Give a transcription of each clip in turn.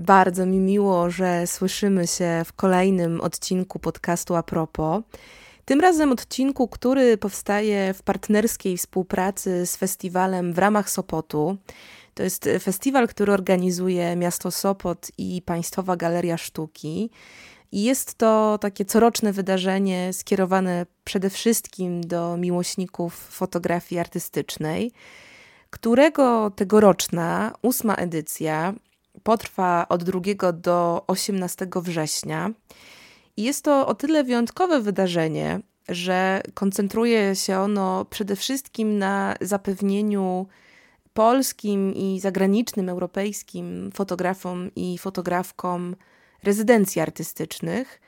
Bardzo mi miło, że słyszymy się w kolejnym odcinku podcastu A propos. Tym razem odcinku, który powstaje w partnerskiej współpracy z festiwalem w ramach Sopotu. To jest festiwal, który organizuje miasto Sopot i Państwowa Galeria Sztuki. I jest to takie coroczne wydarzenie skierowane przede wszystkim do miłośników fotografii artystycznej, którego tegoroczna ósma edycja potrwa od 2 do 18 września. I jest to o tyle wyjątkowe wydarzenie, że koncentruje się ono przede wszystkim na zapewnieniu polskim i zagranicznym, europejskim fotografom i fotografkom rezydencji artystycznych,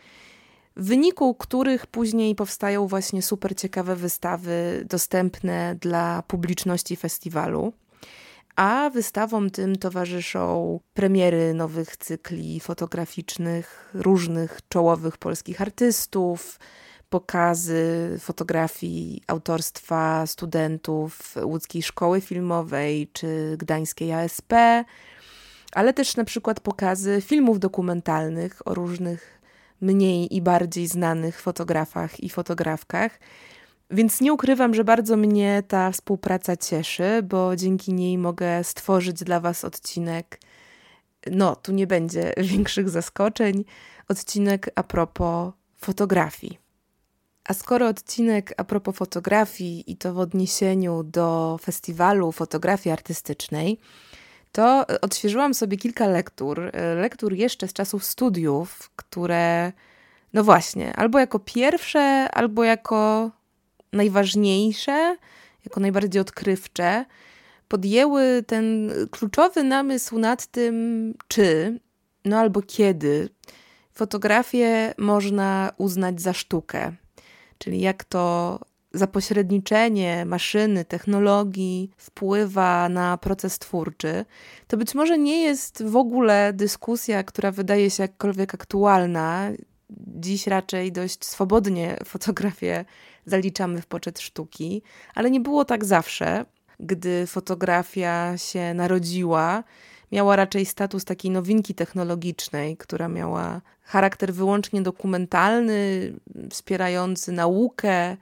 w wyniku których później powstają właśnie super ciekawe wystawy dostępne dla publiczności festiwalu. A wystawom tym towarzyszą premiery nowych cykli fotograficznych różnych czołowych polskich artystów, pokazy fotografii autorstwa studentów łódzkiej szkoły filmowej czy gdańskiej ASP, ale też na przykład pokazy filmów dokumentalnych o różnych mniej i bardziej znanych fotografach i fotografkach. Więc nie ukrywam, że bardzo mnie ta współpraca cieszy, bo dzięki niej mogę stworzyć dla Was odcinek. No, tu nie będzie większych zaskoczeń. Odcinek a propos fotografii. A skoro odcinek a propos fotografii i to w odniesieniu do festiwalu fotografii artystycznej, to odświeżyłam sobie kilka lektur. Lektur jeszcze z czasów studiów, które, no właśnie, albo jako pierwsze, albo jako najważniejsze, jako najbardziej odkrywcze, podjęły ten kluczowy namysł nad tym, czy, no albo kiedy fotografię można uznać za sztukę. Czyli jak to zapośredniczenie maszyny, technologii wpływa na proces twórczy, to być może nie jest w ogóle dyskusja, która wydaje się jakkolwiek aktualna. Dziś raczej dość swobodnie fotografię zaliczamy w poczet sztuki, ale nie było tak zawsze. Gdy fotografia się narodziła, miała raczej status takiej nowinki technologicznej, która miała charakter wyłącznie dokumentalny, wspierający naukę,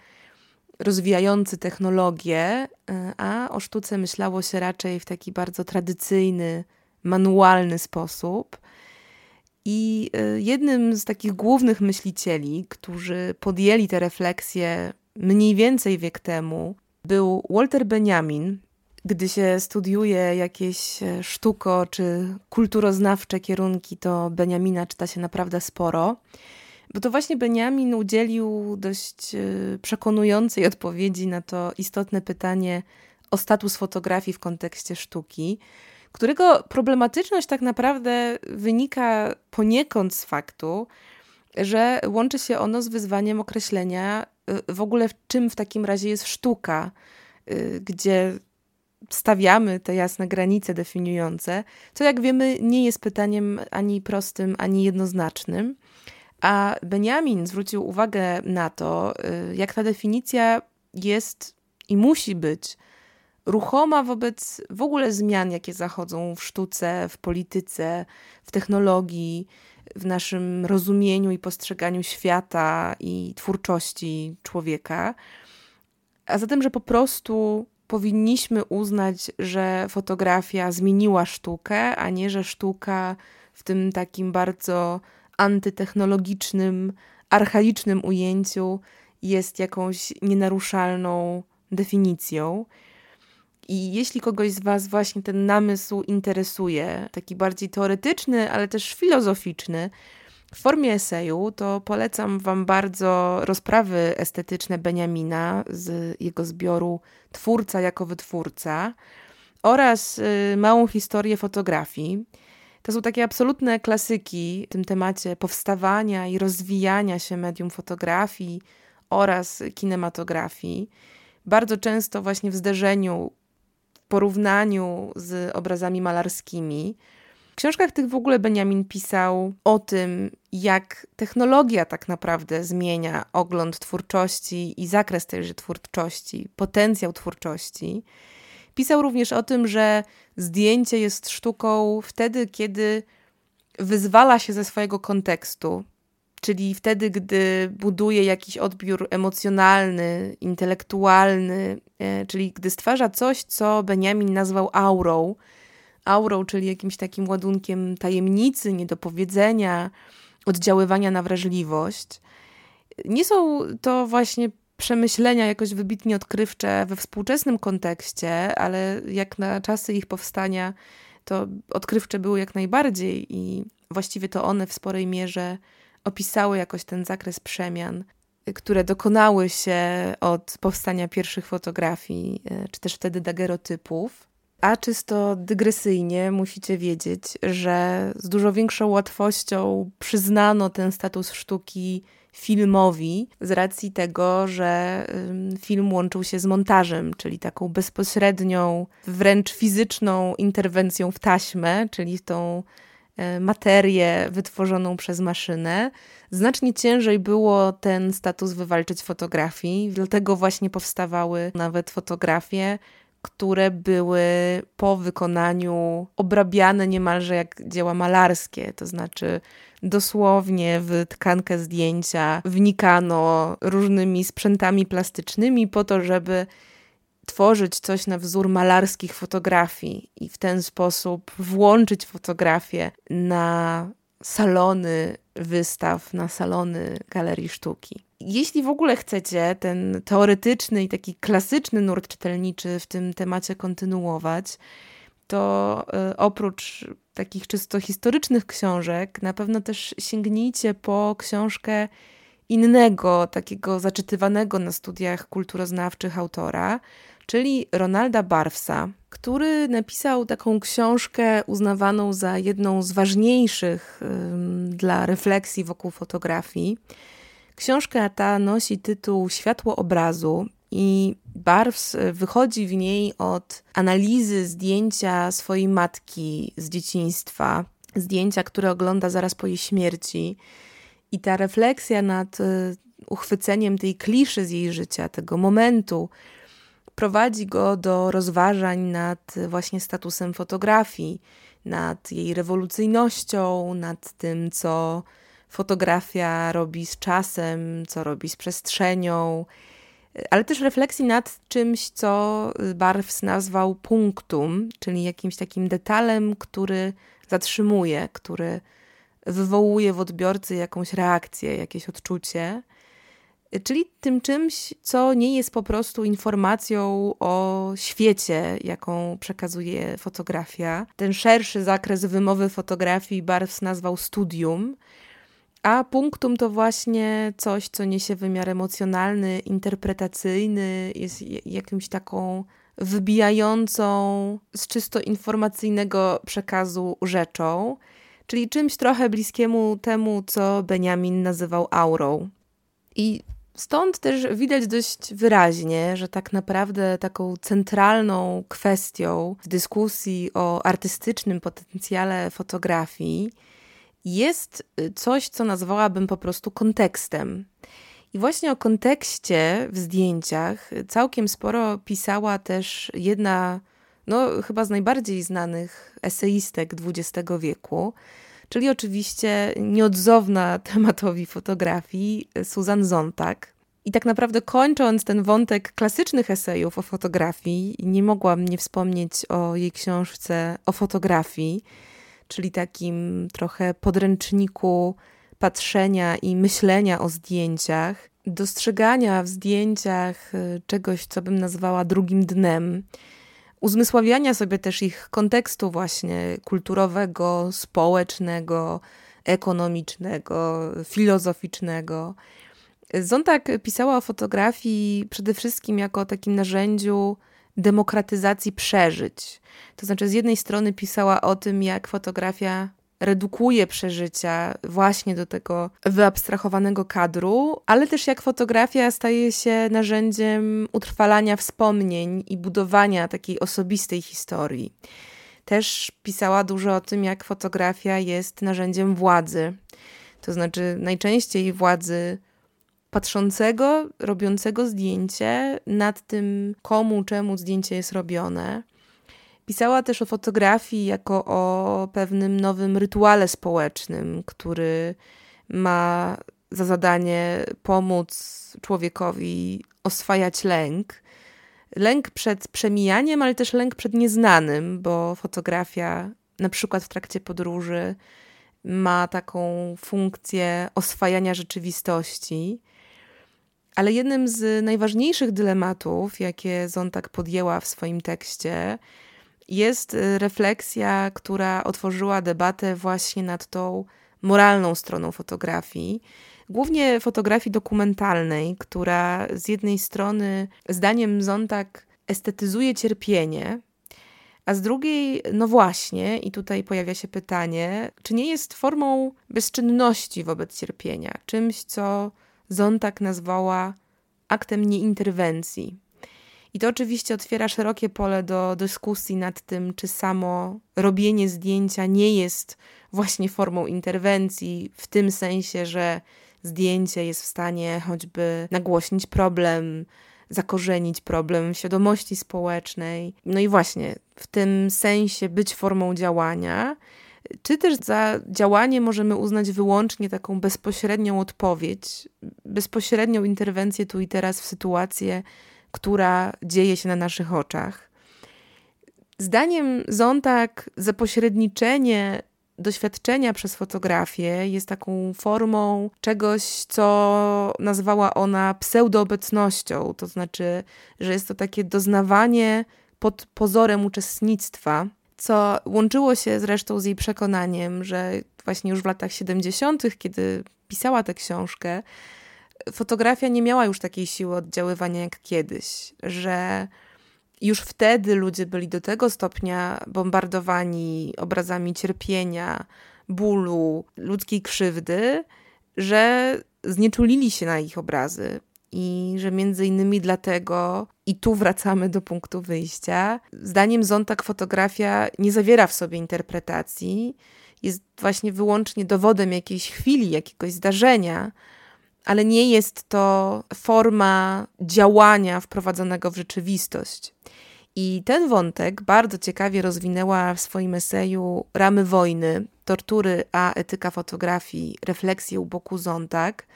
rozwijający technologię, a o sztuce myślało się raczej w taki bardzo tradycyjny, manualny sposób. I y, jednym z takich głównych myślicieli, którzy podjęli te refleksje mniej więcej wiek temu, był Walter Benjamin. Gdy się studiuje jakieś e, sztuko czy kulturoznawcze kierunki, to Benjamina czyta się naprawdę sporo. Bo to właśnie Benjamin udzielił dość e, przekonującej odpowiedzi na to istotne pytanie o status fotografii w kontekście sztuki którego problematyczność tak naprawdę wynika poniekąd z faktu, że łączy się ono z wyzwaniem określenia y, w ogóle, czym w takim razie jest sztuka, y, gdzie stawiamy te jasne granice definiujące, co jak wiemy nie jest pytaniem ani prostym, ani jednoznacznym. A Benjamin zwrócił uwagę na to, y, jak ta definicja jest i musi być ruchoma wobec w ogóle zmian, jakie zachodzą w sztuce, w polityce, w technologii, w naszym rozumieniu i postrzeganiu świata i twórczości człowieka. A zatem, że po prostu powinniśmy uznać, że fotografia zmieniła sztukę, a nie że sztuka w tym takim bardzo antytechnologicznym, archaicznym ujęciu jest jakąś nienaruszalną definicją. I jeśli kogoś z Was właśnie ten namysł interesuje, taki bardziej teoretyczny, ale też filozoficzny, w formie eseju, to polecam Wam bardzo rozprawy estetyczne Beniamina z jego zbioru Twórca jako wytwórca oraz y, małą historię fotografii. To są takie absolutne klasyki w tym temacie powstawania i rozwijania się medium fotografii oraz kinematografii. Bardzo często właśnie w zderzeniu, porównaniu z obrazami malarskimi. W książkach tych w ogóle Benjamin pisał o tym, jak technologia tak naprawdę zmienia ogląd twórczości i zakres tejże twórczości, potencjał twórczości. Pisał również o tym, że zdjęcie jest sztuką wtedy, kiedy wyzwala się ze swojego kontekstu, czyli wtedy, gdy buduje jakiś odbiór emocjonalny, intelektualny, e, czyli gdy stwarza coś, co Benjamin nazwał aurą. Aurą, czyli jakimś takim ładunkiem tajemnicy, niedopowiedzenia, oddziaływania na wrażliwość. Nie są to właśnie przemyślenia jakoś wybitnie odkrywcze we współczesnym kontekście, ale jak na czasy ich powstania, to odkrywcze były jak najbardziej i właściwie to one w sporej mierze opisały jakoś ten zakres przemian, które dokonały się od powstania pierwszych fotografii, e, czy też wtedy dagerotypów. A czysto dygresyjnie musicie wiedzieć, że z dużo większą łatwością przyznano ten status sztuki filmowi z racji tego, że film łączył się z montażem, czyli taką bezpośrednią, wręcz fizyczną interwencją w taśmę, czyli tą materię wytworzoną przez maszynę. Znacznie ciężej było ten status wywalczyć fotografii, dlatego właśnie powstawały nawet fotografie, które były po wykonaniu obrabiane niemalże jak dzieła malarskie, to znaczy dosłownie w tkankę zdjęcia wnikano różnymi sprzętami plastycznymi po to, żeby tworzyć coś na wzór malarskich fotografii i w ten sposób włączyć fotografię na salony wystaw, na salony galerii sztuki. Jeśli w ogóle chcecie ten teoretyczny i taki klasyczny nurt czytelniczy w tym temacie kontynuować, to e, oprócz takich czysto historycznych książek, na pewno też sięgnijcie po książkę innego, takiego zaczytywanego na studiach kulturoznawczych autora, czyli Ronalda Barfsa, który napisał taką książkę uznawaną za jedną z ważniejszych dla refleksji wokół fotografii. Książka ta nosi tytuł Światło obrazu i Barfs wychodzi w niej od analizy zdjęcia swojej matki z dzieciństwa, zdjęcia, które ogląda zaraz po jej śmierci. I ta refleksja nad y, uchwyceniem tej kliszy z jej życia, tego momentu, prowadzi go do rozważań nad właśnie statusem fotografii, nad jej rewolucyjnością, nad tym, co fotografia robi z czasem, co robi z przestrzenią, ale też refleksji nad czymś, co Barfs nazwał punktum, czyli jakimś takim detalem, który zatrzymuje, który wywołuje w odbiorcy jakąś reakcję, jakieś odczucie. Czyli tym czymś, co nie jest po prostu informacją o świecie, jaką przekazuje fotografia. Ten szerszy zakres wymowy fotografii Barfs nazwał studium, a punktum to właśnie coś, co niesie wymiar emocjonalny, interpretacyjny, jest jakimś taką wybijającą z czysto informacyjnego przekazu rzeczą, czyli czymś trochę bliskiemu temu, co Benjamin nazywał aurą. I stąd też widać dość wyraźnie, że tak naprawdę taką centralną kwestią w dyskusji o artystycznym potencjale fotografii jest y, coś, co nazwałabym po prostu kontekstem. I właśnie o kontekście w zdjęciach całkiem sporo pisała też jedna, no chyba z najbardziej znanych eseistek XX wieku, czyli oczywiście nieodzowna tematowi fotografii Susan Zontag. I tak naprawdę kończąc ten wątek klasycznych esejów o fotografii, nie mogłam nie wspomnieć o jej książce o fotografii, czyli takim trochę podręczniku patrzenia i myślenia o zdjęciach, dostrzegania w zdjęciach y, czegoś, co bym nazwała drugim dnem, uzmysławiania sobie też ich kontekstu właśnie kulturowego, społecznego, ekonomicznego, filozoficznego. Zontag pisała o fotografii przede wszystkim jako o takim narzędziu demokratyzacji przeżyć. To znaczy, z jednej strony pisała o tym, jak fotografia redukuje przeżycia właśnie do tego wyabstrahowanego kadru, ale też jak fotografia staje się narzędziem utrwalania wspomnień i budowania takiej osobistej historii. Też pisała dużo o tym, jak fotografia jest narzędziem władzy. To znaczy, najczęściej władzy patrzącego, robiącego zdjęcie nad tym, komu, czemu zdjęcie jest robione. Pisała też o fotografii jako o pewnym nowym rytuale społecznym, który ma za zadanie pomóc człowiekowi oswajać lęk. Lęk przed przemijaniem, ale też lęk przed nieznanym, bo fotografia, na przykład w trakcie podróży, ma taką funkcję oswajania rzeczywistości. Ale jednym z najważniejszych dylematów, jakie Zontag podjęła w swoim tekście, jest y, refleksja, która otworzyła debatę właśnie nad tą moralną stroną fotografii, głównie fotografii dokumentalnej, która z jednej strony, zdaniem Zontag, estetyzuje cierpienie, a z drugiej, no właśnie, i tutaj pojawia się pytanie, czy nie jest formą bezczynności wobec cierpienia, czymś, co Zontag nazwała aktem nieinterwencji. I to oczywiście otwiera szerokie pole do dyskusji nad tym, czy samo robienie zdjęcia nie jest właśnie formą interwencji, w tym sensie, że zdjęcie jest w stanie choćby nagłośnić problem, zakorzenić problem w świadomości społecznej. No i właśnie w tym sensie być formą działania, czy też za działanie możemy uznać wyłącznie taką bezpośrednią odpowiedź, bezpośrednią interwencję tu i teraz w sytuację, która dzieje się na naszych oczach. Zdaniem Zontag zapośredniczenie doświadczenia przez fotografię jest taką formą czegoś, co nazwała ona pseudoobecnością, to znaczy, że jest to takie doznawanie pod pozorem uczestnictwa, co łączyło się zresztą z jej przekonaniem, że właśnie już w latach 70., kiedy pisała tę książkę, fotografia nie miała już takiej siły oddziaływania jak kiedyś, że już wtedy ludzie byli do tego stopnia bombardowani obrazami cierpienia, bólu, ludzkiej krzywdy, że znieczulili się na ich obrazy. I że między innymi dlatego, i tu wracamy do punktu wyjścia, zdaniem Zontag fotografia nie zawiera w sobie interpretacji, jest właśnie wyłącznie dowodem jakiejś chwili, jakiegoś zdarzenia, ale nie jest to forma działania wprowadzonego w rzeczywistość. I ten wątek bardzo ciekawie rozwinęła w swoim eseju Ramy wojny, tortury a etyka fotografii, refleksje u boku Zontag,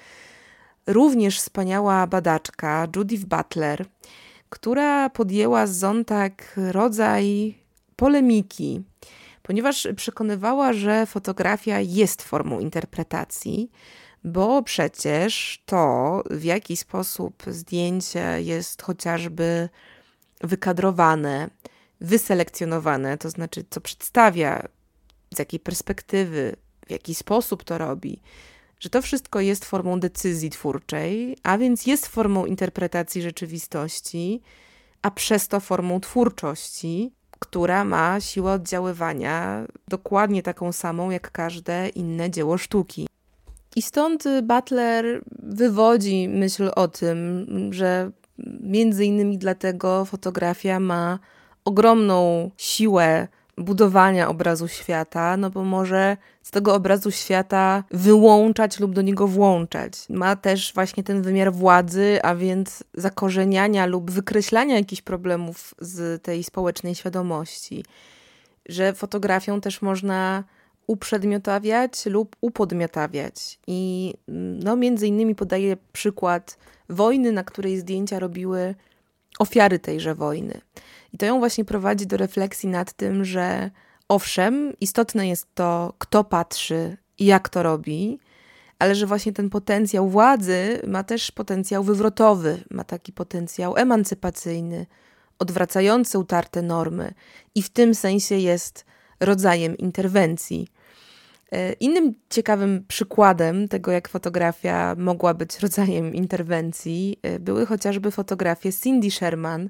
również wspaniała badaczka Judith Butler, która podjęła z Zontag rodzaj polemiki, ponieważ przekonywała, że fotografia jest formą interpretacji, bo przecież to, w jaki sposób zdjęcie jest chociażby wykadrowane, wyselekcjonowane, to znaczy co przedstawia, z jakiej perspektywy, w jaki sposób to robi, że to wszystko jest formą decyzji twórczej, a więc jest formą interpretacji rzeczywistości, a przez to formą twórczości, która ma siłę oddziaływania dokładnie taką samą jak każde inne dzieło sztuki. I stąd Butler wywodzi myśl o tym, że między innymi dlatego fotografia ma ogromną siłę budowania obrazu świata, no bo może z tego obrazu świata wyłączać lub do niego włączać. Ma też właśnie ten wymiar władzy, a więc zakorzeniania lub wykreślania jakichś problemów z tej społecznej świadomości. Że fotografią też można uprzedmiotawiać lub upodmiotawiać. I no, między innymi podaję przykład wojny, na której zdjęcia robiły ofiary tejże wojny. I to ją właśnie prowadzi do refleksji nad tym, że owszem, istotne jest to, kto patrzy i jak to robi, ale że właśnie ten potencjał władzy ma też potencjał wywrotowy, ma taki potencjał emancypacyjny, odwracający utarte normy i w tym sensie jest rodzajem interwencji. E, innym ciekawym przykładem tego, jak fotografia mogła być rodzajem interwencji, e, były chociażby fotografie Cindy Sherman,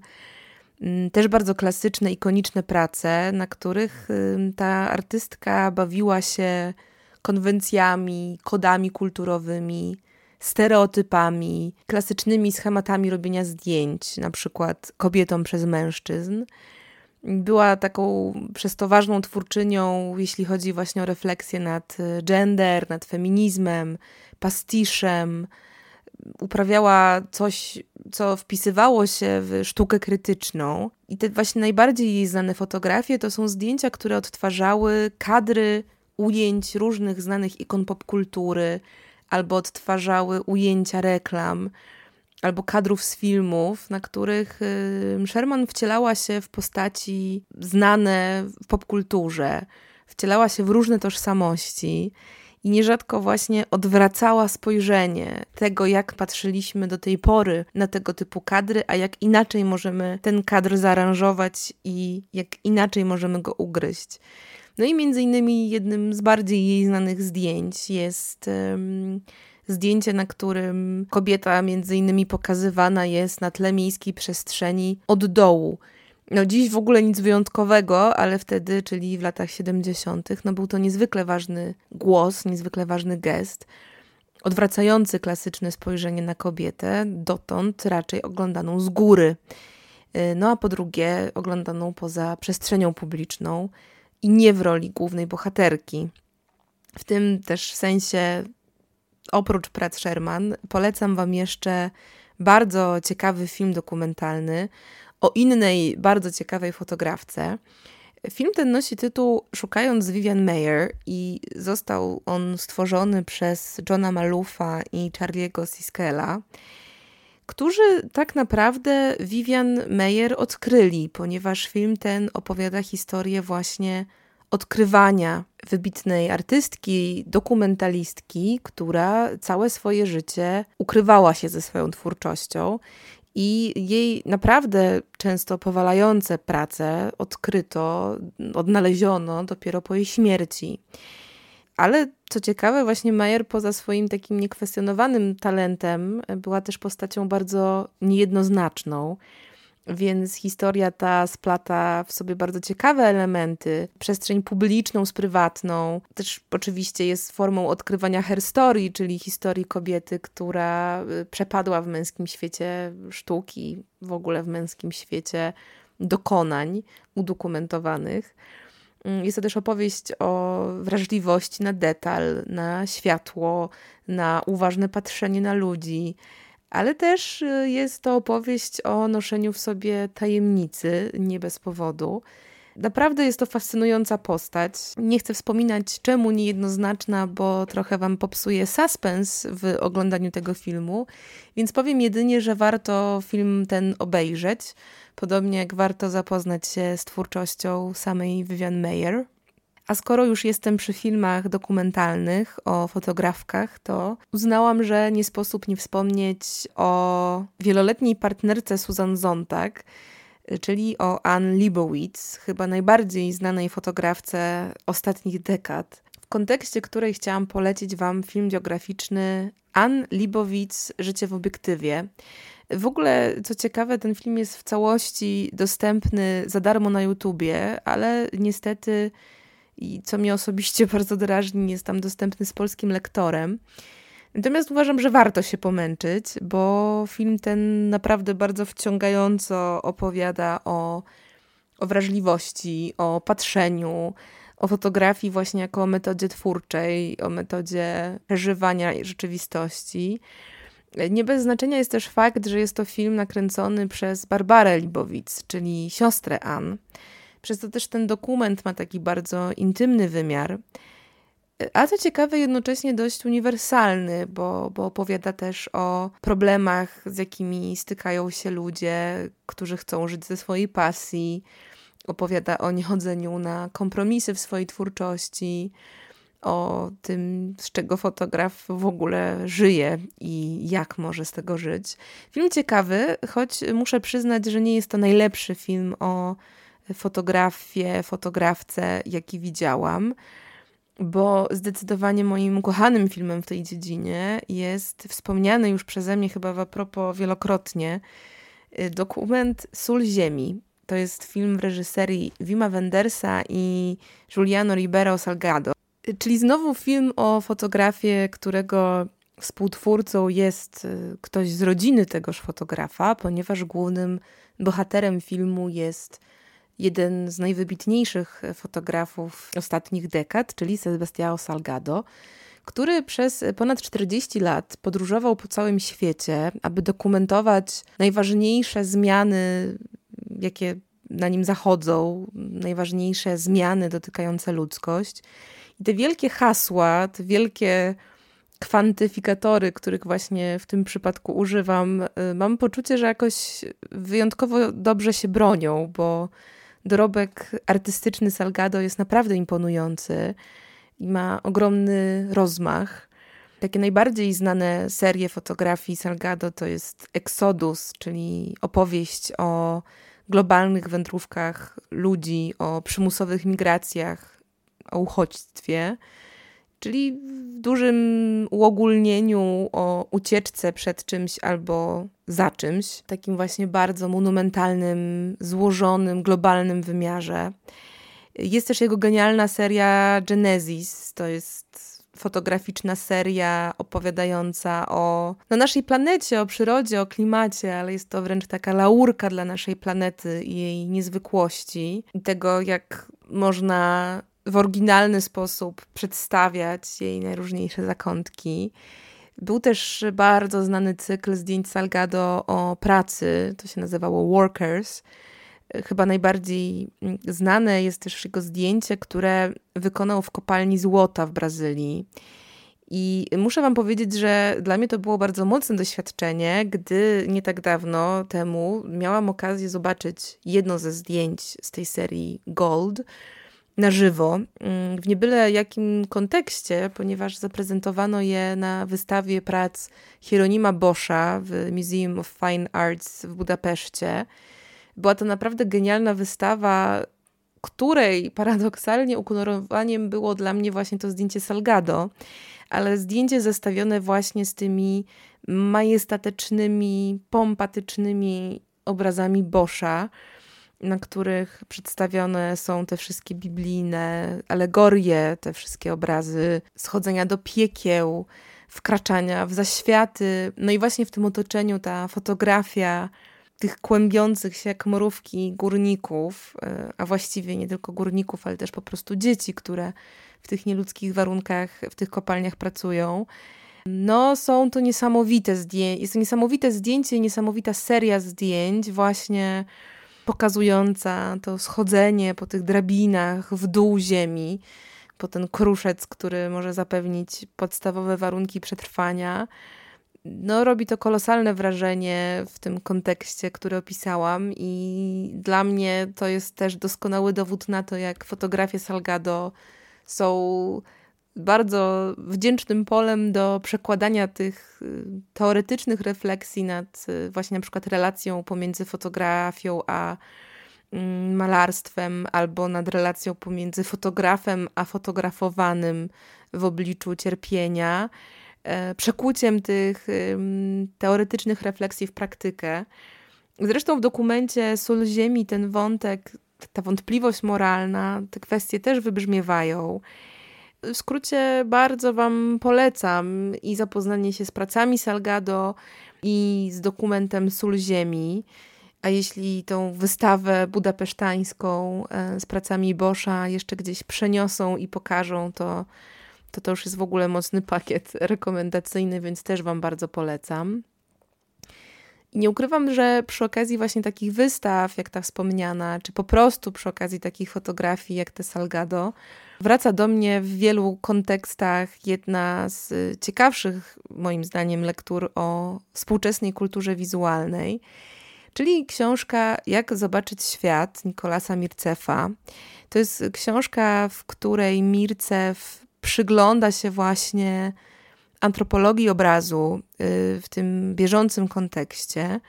Mm, też bardzo klasyczne, ikoniczne prace, na których ta artystka bawiła się konwencjami, kodami kulturowymi, stereotypami, klasycznymi schematami robienia zdjęć, na przykład kobietom przez mężczyzn. Była taką przez to ważną twórczynią, jeśli chodzi właśnie o refleksję nad y, gender, nad feminizmem, pastiszem. Uprawiała coś, co wpisywało się w sztukę krytyczną. I te właśnie najbardziej jej znane fotografie to są zdjęcia, które odtwarzały kadry ujęć różnych znanych ikon popkultury, albo odtwarzały ujęcia reklam, albo kadrów z filmów, na których Sherman wcielała się w postaci znane w popkulturze, wcielała się w różne tożsamości i nierzadko właśnie odwracała spojrzenie tego, jak patrzyliśmy do tej pory na tego typu kadry, a jak inaczej możemy ten kadr zaaranżować i jak inaczej możemy go ugryźć. No i między innymi jednym z bardziej jej znanych zdjęć jest um, zdjęcie, na którym kobieta między innymi pokazywana jest na tle miejskiej przestrzeni od dołu. No dziś w ogóle nic wyjątkowego, ale wtedy, czyli w latach 70., no był to niezwykle ważny głos, niezwykle ważny gest, odwracający klasyczne spojrzenie na kobietę, dotąd raczej oglądaną z góry. Y, no a po drugie, oglądaną poza przestrzenią publiczną i nie w roli głównej bohaterki. W tym też sensie, oprócz prac Sherman, polecam Wam jeszcze bardzo ciekawy film dokumentalny o innej, bardzo ciekawej fotografce. Film ten nosi tytuł Szukając Vivian Mayer i został on stworzony przez Johna Malufa i Charlie'ego Siskela którzy tak naprawdę Vivian Meyer odkryli, ponieważ film ten opowiada historię właśnie odkrywania wybitnej artystki, dokumentalistki, która całe swoje życie ukrywała się ze swoją twórczością i jej naprawdę często powalające prace odkryto, odnaleziono dopiero po jej śmierci. Ale co ciekawe, właśnie Mayer poza swoim takim niekwestionowanym talentem była też postacią bardzo niejednoznaczną. Więc historia ta splata w sobie bardzo ciekawe elementy, przestrzeń publiczną z prywatną. Też oczywiście jest formą odkrywania herstory, czyli historii kobiety, która y, przepadła w męskim świecie sztuki, w ogóle w męskim świecie dokonań udokumentowanych. Mm, jest to też opowieść o wrażliwości na detal, na światło, na uważne patrzenie na ludzi, ale też y, jest to opowieść o noszeniu w sobie tajemnicy, nie bez powodu. Naprawdę jest to fascynująca postać. Nie chcę wspominać, czemu niejednoznaczna, bo trochę wam popsuje suspens w oglądaniu tego filmu, więc powiem jedynie, że warto film ten obejrzeć, podobnie jak warto zapoznać się z twórczością samej Vivian Mayer. A skoro już jestem przy filmach dokumentalnych o fotografkach, to uznałam, że nie sposób nie wspomnieć o wieloletniej partnerce Susan Zontag, czyli o Ann Leibowitz, chyba najbardziej znanej fotografce ostatnich dekad, w kontekście której chciałam polecić Wam film biograficzny Ann Leibowitz Życie w obiektywie. W ogóle, co ciekawe, ten film jest w całości dostępny za darmo na YouTubie, ale niestety i co mnie osobiście bardzo drażni, jest tam dostępny z polskim lektorem. Natomiast uważam, że warto się pomęczyć, bo film ten naprawdę bardzo wciągająco opowiada o, o wrażliwości, o patrzeniu, o fotografii właśnie jako o metodzie twórczej, o metodzie przeżywania rzeczywistości. Nie bez znaczenia jest też fakt, że jest to film nakręcony przez Barbarę Libowicz, czyli siostrę Ann. Przez to też ten dokument ma taki bardzo intymny wymiar. A co ciekawe, jednocześnie dość uniwersalny, bo, bo opowiada też o problemach, z jakimi stykają się ludzie, którzy chcą żyć ze swojej pasji. Opowiada o niechodzeniu na kompromisy w swojej twórczości, o tym, z czego fotograf w ogóle żyje i jak może z tego żyć. Film ciekawy, choć muszę przyznać, że nie jest to najlepszy film o fotografię, fotografce, jaki widziałam, bo zdecydowanie moim ukochanym filmem w tej dziedzinie jest wspomniany już przeze mnie chyba a propos wielokrotnie Y, dokument Sól Ziemi. To jest film w reżyserii Wima Wendersa i Giuliano Ribeiro Salgado. Y, czyli znowu film o fotografie, którego współtwórcą jest y, ktoś z rodziny tegoż fotografa, ponieważ głównym bohaterem filmu jest jeden z najwybitniejszych fotografów ostatnich dekad, czyli Sebastião Salgado, który przez ponad 40 lat podróżował po całym świecie, aby dokumentować najważniejsze zmiany, jakie na nim zachodzą, najważniejsze zmiany dotykające ludzkość. I te wielkie hasła, te wielkie kwantyfikatory, których właśnie w tym przypadku używam, y, mam poczucie, że jakoś wyjątkowo dobrze się bronią, bo dorobek artystyczny Salgado jest naprawdę imponujący i ma ogromny rozmach. Takie najbardziej znane serie fotografii Salgado to jest Exodus, czyli opowieść o globalnych wędrówkach ludzi, o przymusowych migracjach, o uchodźstwie, czyli w dużym uogólnieniu o ucieczce przed czymś albo za czymś, takim właśnie bardzo monumentalnym, złożonym, globalnym wymiarze. Jest też jego genialna seria Genesis. To jest fotograficzna seria opowiadająca o no, naszej planecie, o przyrodzie, o klimacie, ale jest to wręcz taka laurka dla naszej planety i jej niezwykłości i tego, jak można w oryginalny sposób przedstawiać jej najróżniejsze zakątki. Był też bardzo znany cykl zdjęć Salgado o pracy, to się nazywało Workers, chyba najbardziej mm, znane jest też jego zdjęcie, które wykonał w kopalni złota w Brazylii. I muszę Wam powiedzieć, że dla mnie to było bardzo mocne doświadczenie, gdy nie tak dawno temu miałam okazję zobaczyć jedno ze zdjęć z tej serii Gold na żywo, mm, w niebyle jakim kontekście, ponieważ zaprezentowano je na wystawie prac Hieronima Boscha w Museum of Fine Arts w Budapeszcie. Była to naprawdę genialna wystawa, której paradoksalnie ukoronowaniem było dla mnie właśnie to zdjęcie Salgado, ale zdjęcie zestawione właśnie z tymi majestatycznymi, pompatycznymi obrazami Boscha, na których przedstawione są te wszystkie biblijne alegorie, te wszystkie obrazy schodzenia do piekieł, wkraczania w zaświaty. No i właśnie w tym otoczeniu ta fotografia tych kłębiących się jak mrówki górników, e, a właściwie nie tylko górników, ale też po prostu dzieci, które w tych nieludzkich warunkach w tych kopalniach pracują. No, są to niesamowite zdjęcia. Jest to niesamowite zdjęcie niesamowita seria zdjęć, właśnie pokazująca to schodzenie po tych drabinach w dół ziemi, po ten kruszec, który może zapewnić podstawowe warunki przetrwania. No, robi to kolosalne wrażenie w tym kontekście, który opisałam, i dla mnie to jest też doskonały dowód na to, jak fotografie Salgado są bardzo wdzięcznym polem do przekładania tych y, teoretycznych refleksji nad y, właśnie na przykład relacją pomiędzy fotografią a mm, malarstwem, albo nad relacją pomiędzy fotografem a fotografowanym w obliczu cierpienia. E, przekłuciem tych teoretycznych refleksji w praktykę. Zresztą w dokumencie Sól Ziemi ten wątek, ta wątpliwość moralna, te kwestie też wybrzmiewają. W skrócie bardzo Wam polecam i zapoznanie się z pracami Salgado i z dokumentem Sól Ziemi. A jeśli tą wystawę budapesztańską e, z pracami Boscha jeszcze gdzieś przeniosą i pokażą, to to to już jest w ogóle mocny pakiet rekomendacyjny, więc też Wam bardzo polecam. Nie ukrywam, że przy okazji właśnie takich wystaw, jak ta wspomniana, czy po prostu przy okazji takich fotografii, jak te Salgado, wraca do mnie w wielu kontekstach jedna z ciekawszych, moim zdaniem, lektur o współczesnej kulturze wizualnej, czyli książka Jak zobaczyć świat Nikolasa Mircefa. To jest książka, w której Mircef przygląda się właśnie antropologii obrazu y, w tym bieżącym kontekście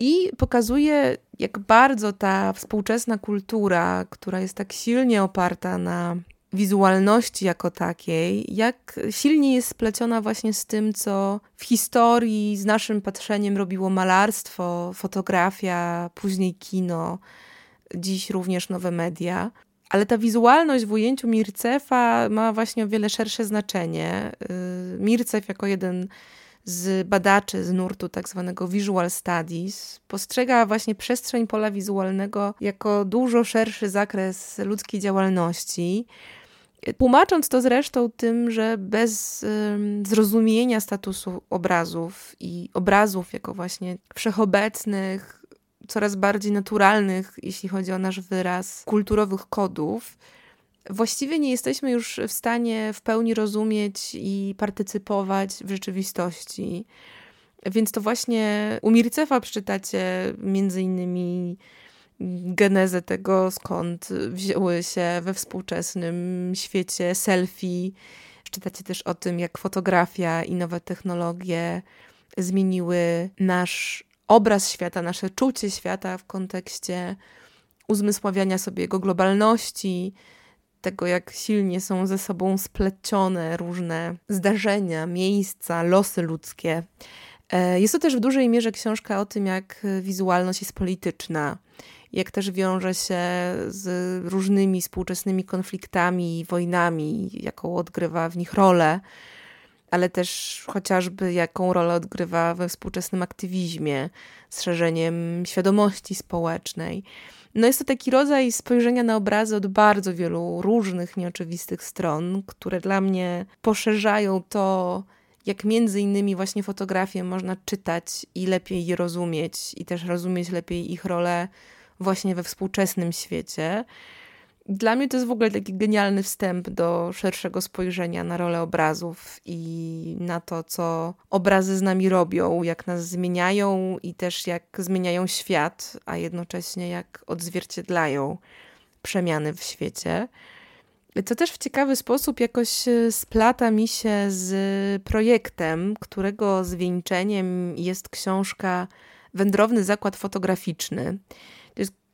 i pokazuje, jak bardzo ta współczesna kultura, która jest tak silnie oparta na wizualności jako takiej, jak silnie jest spleciona właśnie z tym, co w historii z naszym patrzeniem robiło malarstwo, fotografia, później kino, dziś również nowe media. Ale ta wizualność w ujęciu Mircefa ma właśnie o wiele szersze znaczenie. Y, Mircef jako jeden z badaczy z nurtu tak zwanego Visual Studies postrzega właśnie przestrzeń pola wizualnego jako dużo szerszy zakres ludzkiej działalności. Tłumacząc to zresztą tym, że bez zrozumienia statusu obrazów i obrazów jako właśnie wszechobecnych, coraz bardziej naturalnych, jeśli chodzi o nasz wyraz, kulturowych kodów, właściwie nie jesteśmy już w stanie w pełni rozumieć i partycypować w rzeczywistości. Więc to właśnie u Mircefa przeczytacie między innymi genezę tego, skąd wzięły się we współczesnym świecie selfie. Czytacie też o tym, jak fotografia i nowe technologie zmieniły nasz obraz świata, nasze czucie świata w kontekście uzmysławiania sobie jego globalności, tego, jak silnie są ze sobą splecione różne zdarzenia, miejsca, losy ludzkie. E, jest to też w dużej mierze książka o tym, jak wizualność jest polityczna, jak też wiąże się z różnymi współczesnymi konfliktami i wojnami, jaką odgrywa w nich rolę, ale też chociażby jaką rolę odgrywa we współczesnym aktywizmie, z szerzeniem świadomości społecznej. No jest to taki rodzaj spojrzenia na obrazy od bardzo wielu różnych, nieoczywistych stron, które dla mnie poszerzają to, jak między innymi właśnie fotografie można czytać i lepiej je rozumieć, i też rozumieć lepiej ich rolę właśnie we współczesnym świecie. Dla mnie to jest w ogóle taki genialny wstęp do szerszego spojrzenia na rolę obrazów i na to, co obrazy z nami robią, jak nas zmieniają i też jak zmieniają świat, a jednocześnie jak odzwierciedlają przemiany w świecie. Co też w ciekawy sposób jakoś e, splata mi się z projektem, którego zwieńczeniem jest książka Wędrowny Zakład Fotograficzny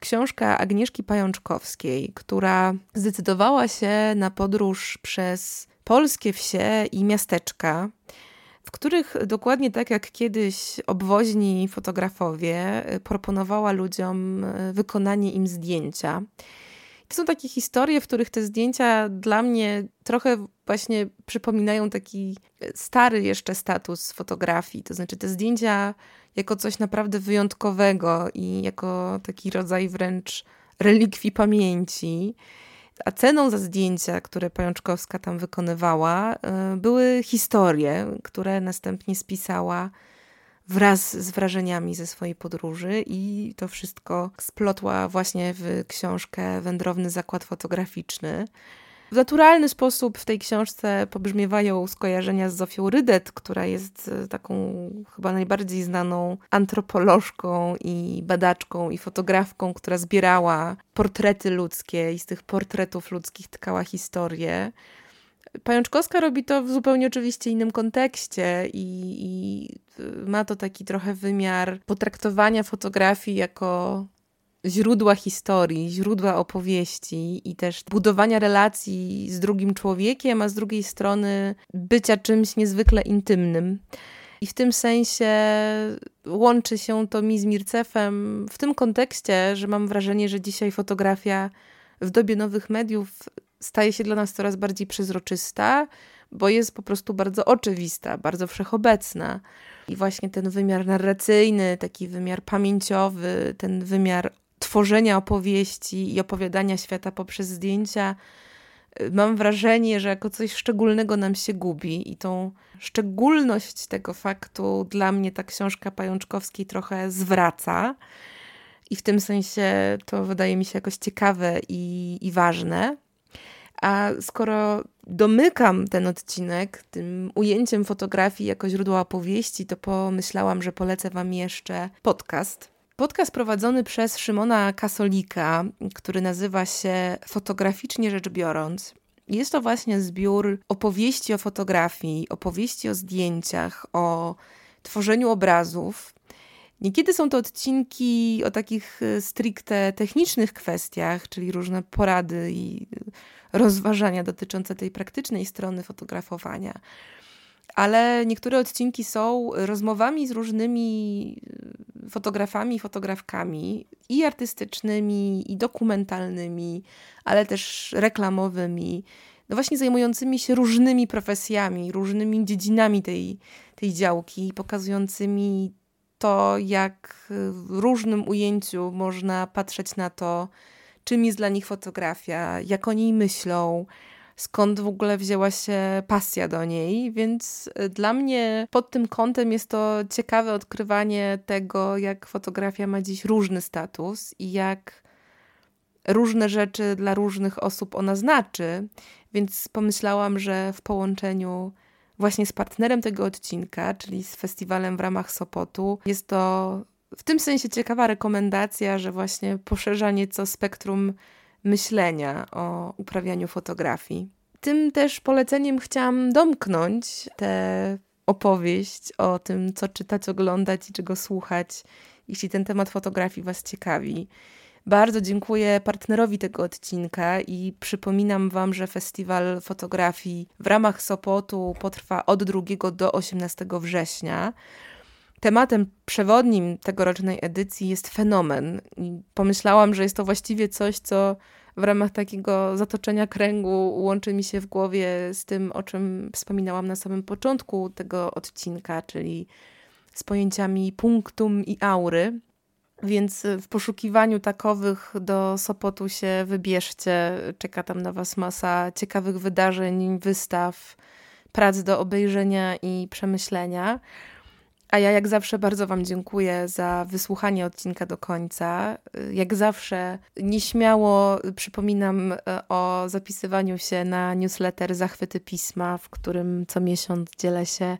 książka Agnieszki Pajączkowskiej, która zdecydowała się na podróż przez polskie wsie i miasteczka, w których dokładnie tak jak kiedyś obwoźni fotografowie proponowała ludziom wykonanie im zdjęcia. To są takie historie, w których te zdjęcia dla mnie trochę właśnie przypominają taki stary jeszcze status fotografii. To znaczy te zdjęcia jako coś naprawdę wyjątkowego i jako taki rodzaj wręcz relikwii pamięci. A ceną za zdjęcia, które Pajączkowska tam wykonywała, e, były historie, które następnie spisała wraz z wrażeniami ze swojej podróży i to wszystko splotła właśnie w książkę Wędrowny Zakład Fotograficzny. W naturalny sposób w tej książce pobrzmiewają skojarzenia z Zofią Rydet, która jest e, taką chyba najbardziej znaną antropolożką i badaczką i fotografką, która zbierała portrety ludzkie i z tych portretów ludzkich tkała historię. Pajączkowska robi to w zupełnie oczywiście innym kontekście i, i ma to taki trochę wymiar potraktowania fotografii jako źródła historii, źródła opowieści i też budowania relacji z drugim człowiekiem, a z drugiej strony bycia czymś niezwykle intymnym. I w tym sensie łączy się to mi z Mircefem w tym kontekście, że mam wrażenie, że dzisiaj fotografia w dobie nowych mediów staje się dla nas coraz bardziej przezroczysta, bo jest po prostu bardzo oczywista, bardzo wszechobecna. I właśnie ten wymiar narracyjny, taki wymiar pamięciowy, ten wymiar tworzenia opowieści i opowiadania świata poprzez zdjęcia, y, mam wrażenie, że jako coś szczególnego nam się gubi i tą szczególność tego faktu dla mnie ta książka Pajączkowskiej trochę zwraca. I w tym sensie to wydaje mi się jakoś ciekawe i, i ważne. A skoro domykam ten odcinek tym ujęciem fotografii jako źródła opowieści, to pomyślałam, że polecę Wam jeszcze podcast Podcast prowadzony przez Szymona Kasolika, który nazywa się Fotograficznie rzecz biorąc. Jest to właśnie zbiór opowieści o fotografii, opowieści o zdjęciach, o tworzeniu obrazów. Niekiedy są to odcinki o takich e, stricte technicznych kwestiach, czyli różne porady i rozważania dotyczące tej praktycznej strony fotografowania. Ale niektóre odcinki są rozmowami z różnymi e, fotografami, fotografkami i artystycznymi, i dokumentalnymi, ale też reklamowymi, no właśnie zajmującymi się różnymi profesjami, różnymi dziedzinami tej, tej działki, pokazującymi to, jak w różnym ujęciu można patrzeć na to, czym jest dla nich fotografia, jak o niej myślą, skąd w ogóle wzięła się pasja do niej, więc y, dla mnie pod tym kątem jest to ciekawe odkrywanie tego, jak fotografia ma dziś różny status i jak różne rzeczy dla różnych osób ona znaczy, więc pomyślałam, że w połączeniu właśnie z partnerem tego odcinka, czyli z festiwalem w ramach Sopotu. Jest to w tym sensie ciekawa rekomendacja, że właśnie poszerza nieco spektrum myślenia o uprawianiu fotografii. Tym też poleceniem chciałam domknąć tę opowieść o tym, co czytać, oglądać i czego słuchać, jeśli ten temat fotografii Was ciekawi. Bardzo dziękuję partnerowi tego odcinka i przypominam Wam, że festiwal fotografii w ramach Sopotu potrwa od 2 do 18 września. Tematem przewodnim tegorocznej edycji jest fenomen. I pomyślałam, że jest to właściwie coś, co w ramach takiego zatoczenia kręgu łączy mi się w głowie z tym, o czym wspominałam na samym początku tego odcinka, czyli z pojęciami punktum i aury. Więc w poszukiwaniu takowych do Sopotu się wybierzcie. Czeka tam na Was masa ciekawych wydarzeń, wystaw, prac do obejrzenia i przemyślenia. A ja jak zawsze bardzo Wam dziękuję za wysłuchanie odcinka do końca. Jak zawsze nieśmiało przypominam e, o zapisywaniu się na newsletter Zachwyty Pisma, w którym co miesiąc dzielę się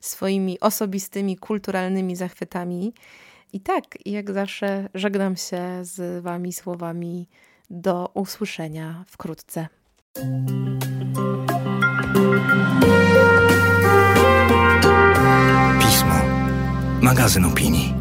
swoimi osobistymi, kulturalnymi zachwytami. I tak, jak zawsze, żegnam się z Wami słowami do usłyszenia wkrótce. Magazyn opinii.